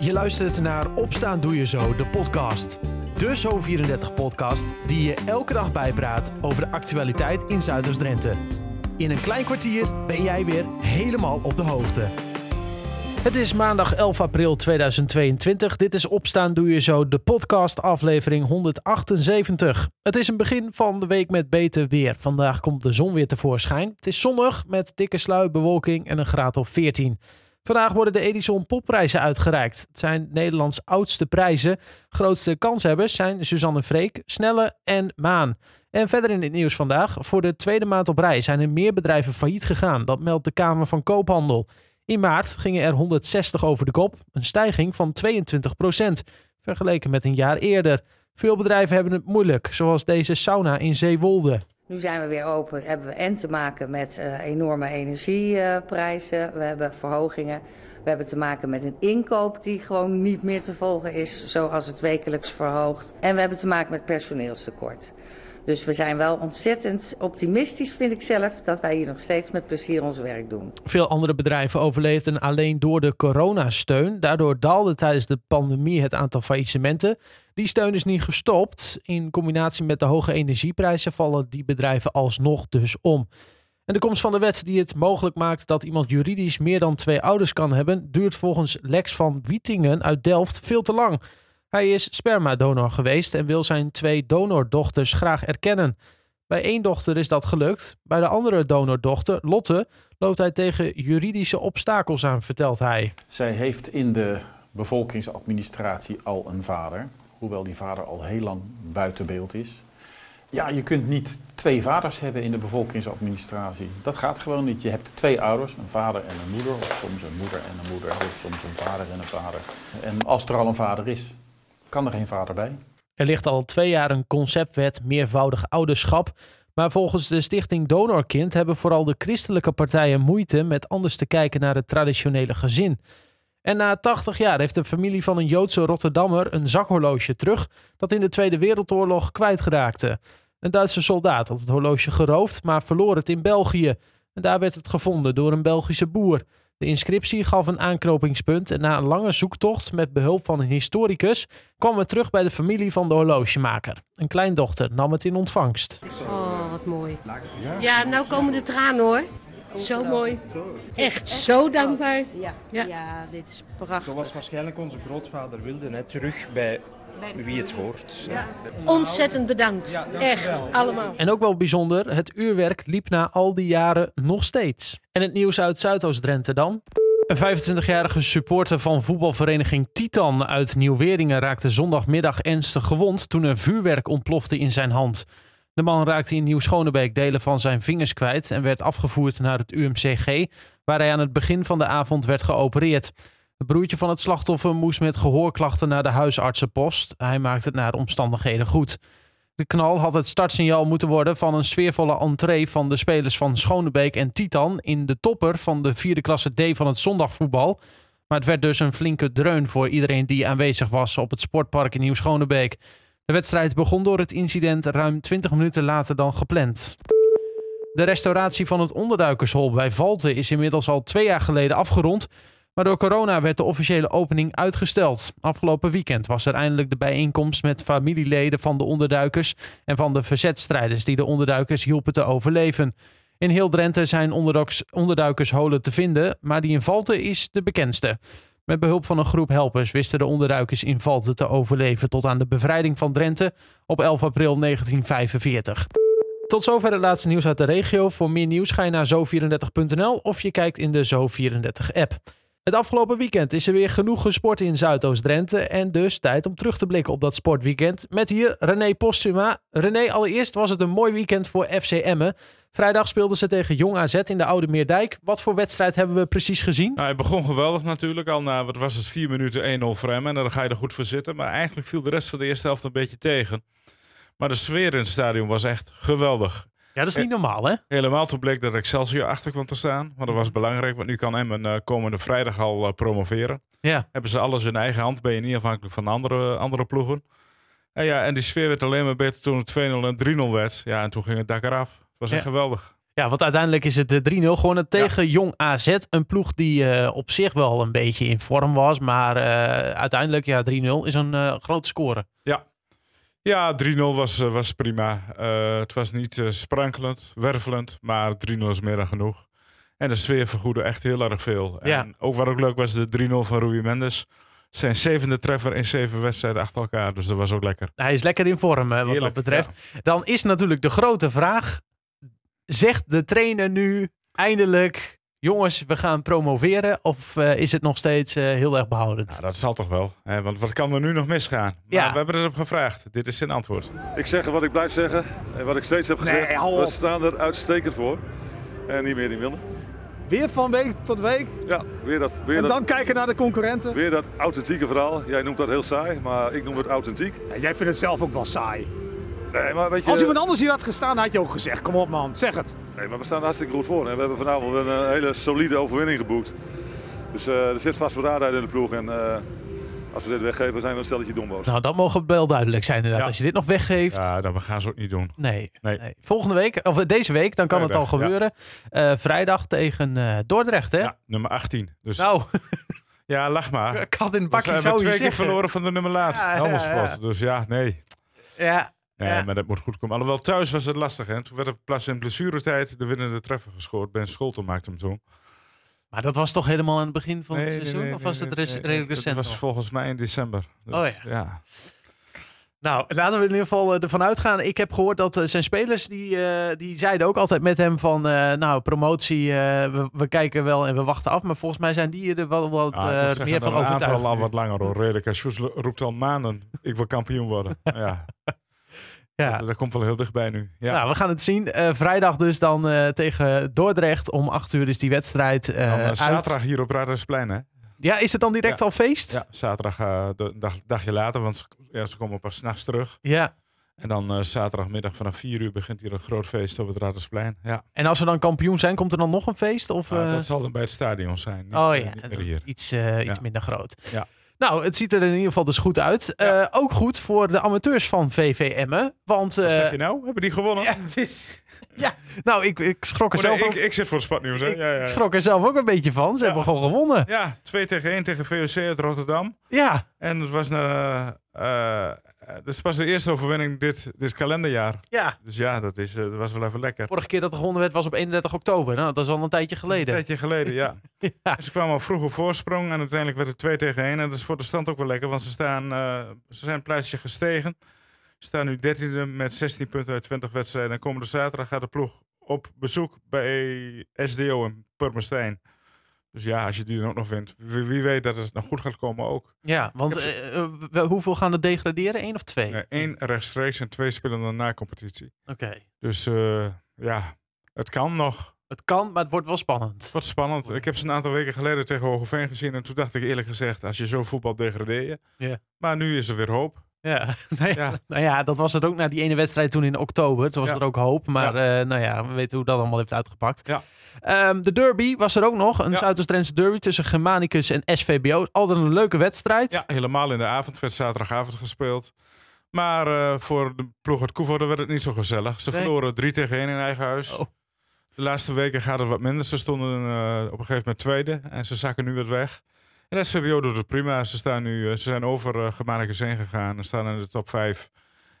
Je luistert naar Opstaan Doe Je Zo, de podcast. De Zo34-podcast die je elke dag bijpraat over de actualiteit in Zuiders-Drenthe. In een klein kwartier ben jij weer helemaal op de hoogte. Het is maandag 11 april 2022. Dit is Opstaan Doe Je Zo, de podcast aflevering 178. Het is een begin van de week met beter weer. Vandaag komt de zon weer tevoorschijn. Het is zonnig met dikke sluitbewolking en een graad of 14. Vandaag worden de Edison Popprijzen uitgereikt. Het zijn Nederlands oudste prijzen. Grootste kanshebbers zijn Suzanne Freek, Snelle en Maan. En verder in het nieuws vandaag. Voor de tweede maand op rij zijn er meer bedrijven failliet gegaan. Dat meldt de Kamer van Koophandel. In maart gingen er 160 over de kop, een stijging van 22% vergeleken met een jaar eerder. Veel bedrijven hebben het moeilijk, zoals deze sauna in Zeewolde. Nu zijn we weer open, hebben we en te maken met uh, enorme energieprijzen, we hebben verhogingen, we hebben te maken met een inkoop die gewoon niet meer te volgen is, zoals het wekelijks verhoogt. En we hebben te maken met personeelstekort. Dus we zijn wel ontzettend optimistisch, vind ik zelf, dat wij hier nog steeds met plezier ons werk doen. Veel andere bedrijven overleefden alleen door de coronasteun. Daardoor daalde tijdens de pandemie het aantal faillissementen. Die steun is niet gestopt. In combinatie met de hoge energieprijzen vallen die bedrijven alsnog dus om. En de komst van de wet die het mogelijk maakt dat iemand juridisch meer dan twee ouders kan hebben, duurt volgens Lex van Wietingen uit Delft veel te lang. Hij is spermadonor geweest en wil zijn twee donordochters graag erkennen. Bij één dochter is dat gelukt. Bij de andere donordochter, Lotte, loopt hij tegen juridische obstakels aan, vertelt hij. Zij heeft in de bevolkingsadministratie al een vader, hoewel die vader al heel lang buiten beeld is. Ja, je kunt niet twee vaders hebben in de bevolkingsadministratie. Dat gaat gewoon niet. Je hebt twee ouders, een vader en een moeder, of soms een moeder en een moeder, of soms een vader en een vader. En als er al een vader is, kan er geen vader bij. Er ligt al twee jaar een conceptwet meervoudig ouderschap. Maar volgens de stichting Donorkind hebben vooral de christelijke partijen moeite met anders te kijken naar het traditionele gezin. En na 80 jaar heeft de familie van een Joodse Rotterdammer een zakhorloge terug dat in de Tweede Wereldoorlog kwijtgeraakte. Een Duitse soldaat had het horloge geroofd, maar verloor het in België. En daar werd het gevonden door een Belgische boer. De inscriptie gaf een aanknopingspunt en na een lange zoektocht met behulp van een historicus kwamen we terug bij de familie van de horlogemaker. Een kleindochter nam het in ontvangst. Oh, wat mooi. Ja, nou komen de tranen hoor. Zo mooi. Echt zo dankbaar. Ja, ja. dit is prachtig. Zoals waarschijnlijk onze grootvader wilde, hè, terug bij wie het hoort. Ja. Ontzettend bedankt. Echt, allemaal. En ook wel bijzonder, het uurwerk liep na al die jaren nog steeds. En het nieuws uit Zuidoost-Drenthe dan. Een 25-jarige supporter van voetbalvereniging Titan uit Nieuw-Weerdingen raakte zondagmiddag ernstig gewond toen er vuurwerk ontplofte in zijn hand. De man raakte in Nieuw-Schonebeek delen van zijn vingers kwijt en werd afgevoerd naar het UMCG, waar hij aan het begin van de avond werd geopereerd. Het broertje van het slachtoffer moest met gehoorklachten naar de huisartsenpost. Hij maakte het naar omstandigheden goed. De knal had het startsignaal moeten worden van een sfeervolle entree van de spelers van Schonebeek en Titan in de topper van de vierde klasse D van het zondagvoetbal. Maar het werd dus een flinke dreun voor iedereen die aanwezig was op het sportpark in Nieuw-Schonebeek. De wedstrijd begon door het incident ruim 20 minuten later dan gepland. De restauratie van het onderduikershol bij Valten is inmiddels al twee jaar geleden afgerond. Maar door corona werd de officiële opening uitgesteld. Afgelopen weekend was er eindelijk de bijeenkomst met familieleden van de onderduikers en van de verzetstrijders die de onderduikers hielpen te overleven. In heel Drenthe zijn onderduikersholen te vinden, maar die in Valten is de bekendste. Met behulp van een groep helpers wisten de onderduikers in Valten te overleven tot aan de bevrijding van Drenthe op 11 april 1945. Tot zover het laatste nieuws uit de regio. Voor meer nieuws ga je naar zo34.nl of je kijkt in de Zo34-app. Het afgelopen weekend is er weer genoeg gesport in Zuidoost-Drenthe. En dus tijd om terug te blikken op dat sportweekend. Met hier René Postuma. René, allereerst was het een mooi weekend voor FC Emmen. Vrijdag speelden ze tegen Jong AZ in de Oude Meerdijk. Wat voor wedstrijd hebben we precies gezien? Nou, het begon geweldig natuurlijk. Al na, wat was het, 4 minuten 1-0 voor Emmen. En dan ga je er goed voor zitten. Maar eigenlijk viel de rest van de eerste helft een beetje tegen. Maar de sfeer in het stadion was echt geweldig. Ja, dat is niet normaal, hè? Helemaal toen bleek dat Excelsior achter kwam te staan. Maar dat was belangrijk, want nu kan Emmen uh, komende vrijdag al uh, promoveren. Ja. Hebben ze alles in eigen hand, ben je niet afhankelijk van andere, andere ploegen. En, ja, en die sfeer werd alleen maar beter toen het 2-0 en 3-0 werd. Ja, en toen ging het dak eraf. Het was echt geweldig. Ja, want uiteindelijk is het eh, 3-0 gewonnen tegen Jong AZ. Een ploeg die eh, op zich wel een beetje in vorm was. Maar eh, uiteindelijk, ja, 3-0 is een eh, grote score. Ja, 3-0 was, eh, was prima. Eh, het was niet eh, sprankelend, wervelend, maar 3-0 is meer dan genoeg. En de sfeer vergoedde echt heel erg veel. Ja. En ook wat ook leuk was, de 3-0 van Rui Mendes. Zijn zevende treffer in zeven wedstrijden achter elkaar. Dus dat was ook lekker. Hij is lekker in vorm, wat Heerlijk, dat betreft. Dan is natuurlijk de grote vraag. Zegt de trainer nu eindelijk... Jongens, we gaan promoveren. Of eh, is het nog steeds eh, heel erg behoudend? Ja, dat zal toch wel. Hè? Want wat kan er nu nog misgaan? Maar Ja. we hebben er op gevraagd. Dit is zijn antwoord. Ik zeg wat ik blijf zeggen en wat ik steeds heb gezegd. we staan er uitstekend voor. En niet meer, niet minder. Weer van week tot week. Ja, weer dat, weer En dat, dan kijken naar de concurrenten. weer dat authentieke verhaal. Jij noemt dat heel saai, maar ik noem het authentiek. Ja, jij vindt het zelf ook wel saai. Nee, maar weet je, Als iemand anders hier had gestaan, had je ook gezegd. Kom op man, zeg het. nee, maar we staan er hartstikke goed voor. En we hebben vanavond een eh, hele solide overwinning geboekt. Dus eh, er zit vastberadenheid in de ploeg. En eh, als we dit weggeven, zijn we een stelletje domboos. Nou, dat mogen wel duidelijk zijn inderdaad. Ja. Als je dit nog weggeeft... Ja, dat gaan ze ook niet doen. Nee, Nee. nee. Volgende week, of deze week, dan kan het al ja. gebeuren. Eh, vrijdag tegen eh, Dordrecht, hè? Ja, nummer 18. Dus Nou, ja, lach maar. kat in het bakje zou je twee keer zeggen. verloren van de nummer laatst. Ja, ja, Helmond ja. Sport. Dus ja, nee. Ja, Nee, Ja. maar dat moet goed komen. Alhoewel, thuis was het lastig. Hè? Toen werd er pas in blessuretijd de winnende treffer gescoord. Ben Scholten maakte hem toen. maar dat was toch helemaal aan het begin van het Nee, seizoen? nee, of was het nee, redelijk Dat recent was nog? volgens mij in december. Dus, Oh ja. Nou, laten we in ieder geval eh, ervan uitgaan. Ik heb gehoord dat eh, zijn spelers, die, eh, die zeiden ook altijd met hem van... nou, promotie, we, we kijken wel en we wachten af. Maar volgens mij zijn die er wel wat Ah, meer van dat een aantal overtuigd. al nu. wat langer hoor. Redeka Sjoes roept al maanden, ik wil kampioen worden. ja, Ja. dat, dat komt wel heel dichtbij nu. Ja. Nou, we gaan het zien. Eh, vrijdag dus dan eh, tegen Dordrecht. Om acht uur is die wedstrijd eh, Dan, uit. zaterdag hier op Radersplein hè? Ja, is het dan direct Ja. al feest? Ja, zaterdag de dag, dagje later, want ze, ja, ze komen pas 's nachts terug. Ja. En dan zaterdagmiddag vanaf 4 uur begint hier een groot feest op het Radersplein. Ja, En als we dan kampioen zijn, komt er dan nog een feest? Of, Nou, dat zal dan bij het stadion zijn. Niet, oh ja, niet meer hier. iets, iets minder groot. Ja. Nou, het ziet er in ieder geval dus goed uit. Ja. Eh, ook goed voor de amateurs van VVM'en. Want, Wat eh, zeg je nou? Hebben die gewonnen? ja, het is, ja, nou, ik, ik schrok er Oh, nee, zelf ik, ook, ik zit voor het. Hè? ik Ja, ja, ja. schrok er zelf ook een beetje van. Ze hebben gewoon gewonnen. Ja, 2 tegen 1 tegen VOC uit Rotterdam. Ja, En het was, een, eh, het is pas de eerste overwinning dit, dit kalenderjaar. ja. Dus ja, dat, is, eh, dat was wel even lekker. Vorige keer dat er gewonnen werd was op 31 oktober. Nou, dat is al een tijdje is Een geleden. tijdje geleden, ja. Ja. En ze kwamen al vroeg op voorsprong en uiteindelijk werd het 2 tegen 1. En dat is voor de stand ook wel lekker, want ze, staan, eh, ze zijn een plaatsje gestegen. Ze staan nu 13e met 16 punten uit 20 wedstrijden. En komende zaterdag gaat de ploeg op bezoek bij SDO in Purmerstein. Dus ja, als je die dan ook nog wint, wie, wie weet dat het nog goed gaat komen ook. Ja, want heb eh, eh, hoeveel gaan er degraderen? Eén of twee? Eén rechtstreeks en twee spelende na competitie. Oké. Dus eh, ja, het kan nog. Het kan, maar het wordt wel spannend. Wat spannend. Ik heb ze een aantal weken geleden tegen Hogeveen gezien. En toen dacht ik eerlijk gezegd, als je zo voetbal degradeer je. Maar nu is er weer hoop. Ja. Nou, ja. Ja. nou ja, dat was het ook na die ene wedstrijd toen in oktober. Toen was Ja. er ook hoop. Maar eh, nou ja, we weten hoe dat allemaal heeft uitgepakt. Ja. Ehm, de derby was er ook nog. Een. Zuidoost-Drentse derby tussen Germanicus en SVBO. Altijd een leuke wedstrijd. Ja, helemaal in de avond. werd zaterdagavond gespeeld. Maar eh, voor de ploeg uit Koevoorde werd het niet zo gezellig. Ze Nee. verloren 3 tegen 1 in eigen huis. Oh. De laatste weken gaat het wat minder. Ze stonden eh, op een gegeven moment tweede. En ze zakken nu weer weg. En SVBO doet het prima. Ze, staan nu, eh, ze zijn over uh, Germanicus heen gegaan. En staan in de top 5.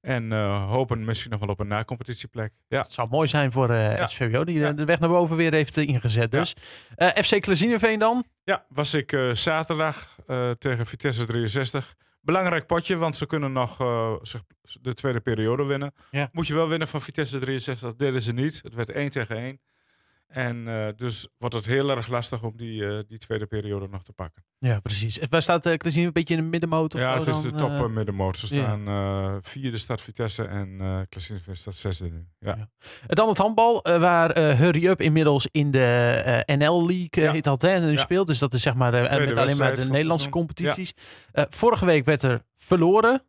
En eh, hopen misschien nog wel op een na-competitieplek. Ja. Het zou mooi zijn voor eh Ja. SVBO, die de- Ja. de weg naar boven weer heeft eh, ingezet. Dus. Eh, FC Klezineveen dan? Ja, was ik eh, zaterdag eh, tegen Vitesse 63. Belangrijk potje, want ze kunnen nog eh, de tweede periode winnen. Moet je wel winnen van Vitesse 63. Dat deden ze niet. Het werd 1 tegen 1. En eh, dus wordt het heel erg lastig om die, eh, die tweede periode nog te pakken. Ja, precies. En Waar staat uh, een beetje in de middenmoot? Ja, het is dan, de top middenmoot. Ze staan vierde staat Vitesse en uh, staat zesde nu. Ja. Ja. Dan het handbal, waar Hurry Up inmiddels in de NL League Ja. heet dat, hè, nu Ja. speelt. Dus dat is zeg maar met alleen maar de Nederlandse competities. Vorige week werd er verloren.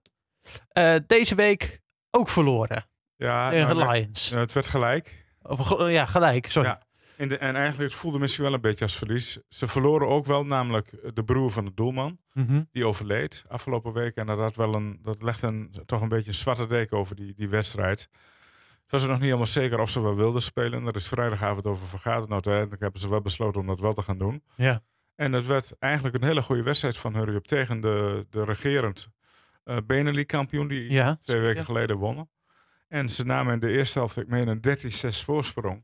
Deze week ook verloren Ja, tegen nou, Lions. nee, het werd gelijk. Of, ja, gelijk, sorry. Ja. De, en eigenlijk voelde misschien wel een beetje als verlies. Ze verloren ook wel, namelijk de broer van de doelman. Mm -hmm. Die overleed afgelopen week. En dat, had wel een, dat legt een, toch een beetje een zwarte deken over die, die wedstrijd. Het was er nog niet helemaal zeker of ze wel wilden spelen. Er is vrijdagavond over vergaderd. Nou, uiteindelijk hebben ze wel besloten om dat wel te gaan doen. Ja. En het werd eigenlijk een hele goede wedstrijd van Hurry Up tegen de, de regerend uh, Benelux-kampioen die Ja, twee weken ja. geleden wonnen. En ze namen in de eerste helft, ik meen, een 13-6 voorsprong.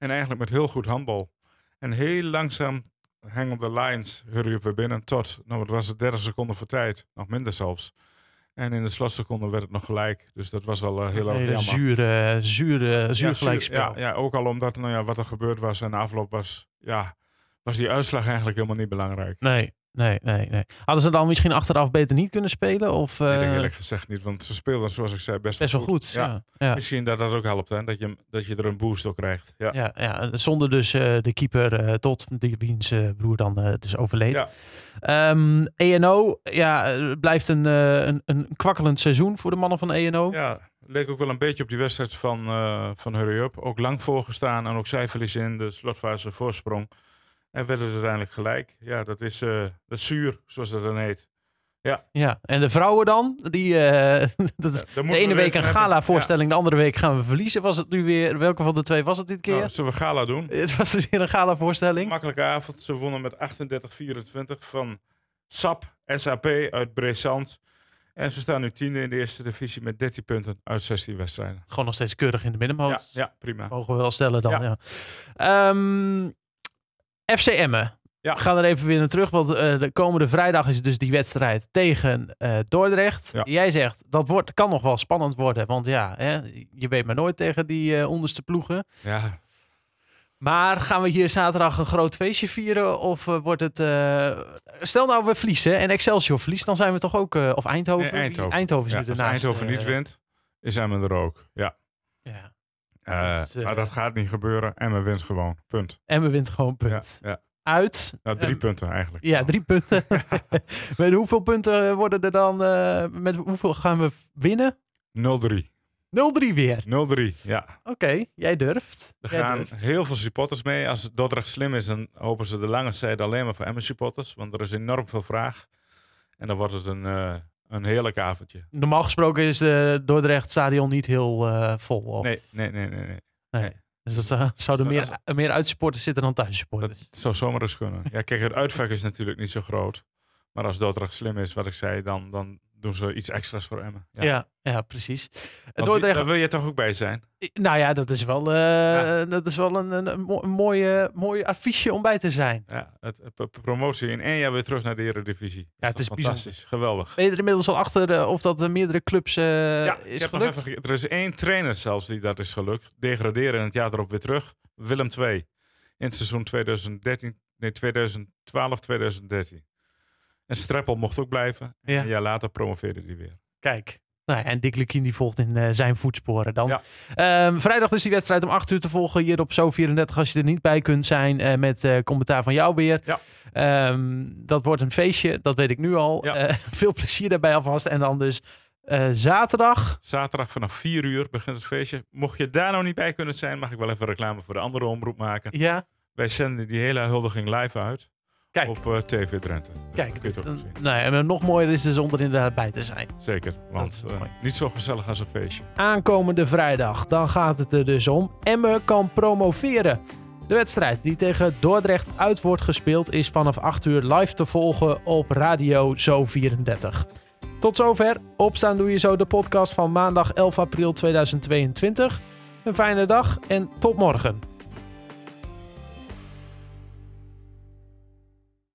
En eigenlijk met heel goed handbal. En heel langzaam hang op de lines Up weer binnen tot, nou wat was het, 30 seconden voor tijd. Nog minder zelfs. En in de slotseconde werd het nog gelijk. Dus dat was wel eh, heel erg jammer. zure, zure, zuur Ja, gelijkspel. Ja, ja, ook al omdat nou ja, wat er gebeurd was en de afloop was, ja, was die uitslag eigenlijk helemaal niet belangrijk. Nee, nee, nee, nee. Hadden ze dan misschien achteraf beter niet kunnen spelen? Of, ik eh, eerlijk gezegd niet, want ze speelden zoals ik zei best, best wel goed. Ja. Ja. Misschien dat dat ook helpt, hè? Dat, je, dat je er een boost door krijgt. Ja. Ja, ja, zonder dus eh, de keeper eh, tot die wiens broer dan dus overleed. Ja. Ehm, ENO, ja, blijft een, een, een kwakkelend seizoen voor de mannen van ENO. Ja, leek ook wel een beetje op die wedstrijd van, van Hurry Up. Ook lang voorgestaan en ook zij verliezen in de slotfase voorsprong. En werden ze uiteindelijk gelijk. Ja, dat is, eh, dat is zuur, zoals dat dan heet. Ja, en de vrouwen dan? Die, eh, dat is de ene we week een gala-voorstelling, de andere week gaan we verliezen. Was het nu weer, welke van de twee was het dit keer? Nou, zullen we gala doen? Het was dus weer een gala-voorstelling. Makkelijke avond. Ze wonnen met 38-24 van SAP, SAP uit Breesand. En ze staan nu tiende in de eerste divisie met 13 punten uit 16 wedstrijden. Gewoon nog steeds keurig in de middenmoot. Ja, ja, prima. Mogen we wel stellen dan, ja. Ja. Ehm, FC Emmen. Ja. We gaan er even weer naar terug, want eh, de komende vrijdag is dus die wedstrijd tegen eh, Dordrecht. Ja. Jij zegt, dat wordt, kan nog wel spannend worden, want ja, hè, je weet maar nooit tegen die eh, onderste ploegen. Ja, Maar gaan we hier zaterdag een groot feestje vieren of wordt het... stel nou we verliezen en Excelsior verliest, dan zijn we toch ook... of Eindhoven? Nee, Eindhoven. Eindhoven is ja, nu als daarnaast. Eindhoven niet wint, is Emmen er ook. Ja. Ja. Dat is, eh, maar dat gaat niet gebeuren. Emmen wint gewoon. Punt. En we wint gewoon punt. Ja, ja. Uit. Nou, drie punten eigenlijk. Ja, drie punten. met hoeveel punten worden er dan? eh, met hoeveel gaan we winnen? 0-3. 0-3 weer. 0-3, ja. Oké, jij durft. Er Jij gaan durft. heel veel supporters mee. Als Dordrecht slim is, dan hopen ze de lange zijde alleen maar voor Emmen supporters. Want er is enorm veel vraag. En dan wordt het een, een heerlijk avondje. Normaal gesproken is de Dordrecht stadion niet heel eh, vol. Of? Nee, nee, nee, nee. nee. Dus dat zou, zouden Zo- meer, meer uitsupporters zitten dan thuissupporters. Dat zou zomaar eens kunnen. Ja, kijk, het uitvak is natuurlijk niet zo groot. Maar als Dordrecht slim is, wat ik zei, dan, dan doen ze iets extra's voor Emmen. Ja, ja, precies. Want Dordrecht, Daar wil je toch ook bij zijn? nou ja, dat is wel, eh, dat is wel een, een, een, mo- een mooie, mooie affiche om bij te zijn. Ja, het, promotie in één jaar weer terug naar de Eredivisie. Ja, het is bijzonder. fantastisch. Geweldig. Ben je er inmiddels al achter eh, of dat er meerdere clubs eh, ja, is gelukt? even er is één trainer zelfs die dat is gelukt. Degraderen en het jaar erop weer terug. Willem II. In het seizoen 2013, nee, 2012, 2013. En Streppel mocht ook blijven. En Ja. Een jaar later promoveerde hij weer. Kijk. Nou ja, en Dick Lukien die volgt in eh, zijn voetsporen dan. Ja. Ehm, vrijdag is die wedstrijd om 8 uur te volgen hier op Zo34 als je er niet bij kunt zijn eh, met eh, commentaar van jou weer. Ja. Ehm, dat wordt een feestje, dat weet ik nu al. Ja. Veel plezier daarbij alvast. En dan dus zaterdag. Zaterdag vanaf 4 uur begint het feestje. Mocht je daar nou niet bij kunnen zijn, mag ik wel even reclame voor de andere omroep maken. Ja, Wij zenden die hele huldiging live uit kijk. op eh, TV Drenthe. Kijk nou ja, en nog mooier is dus om er inderdaad bij te zijn. Zeker, want eh, niet zo gezellig als een feestje. aankomende vrijdag. Dan gaat het er dus om. Emmen kan promoveren. De wedstrijd die tegen Dordrecht uit wordt gespeeld is vanaf 8 uur live te volgen op Radio Zo 34. Tot zover. Opstaan doe je zo de podcast van maandag 11 april 2022. Een fijne dag en tot morgen.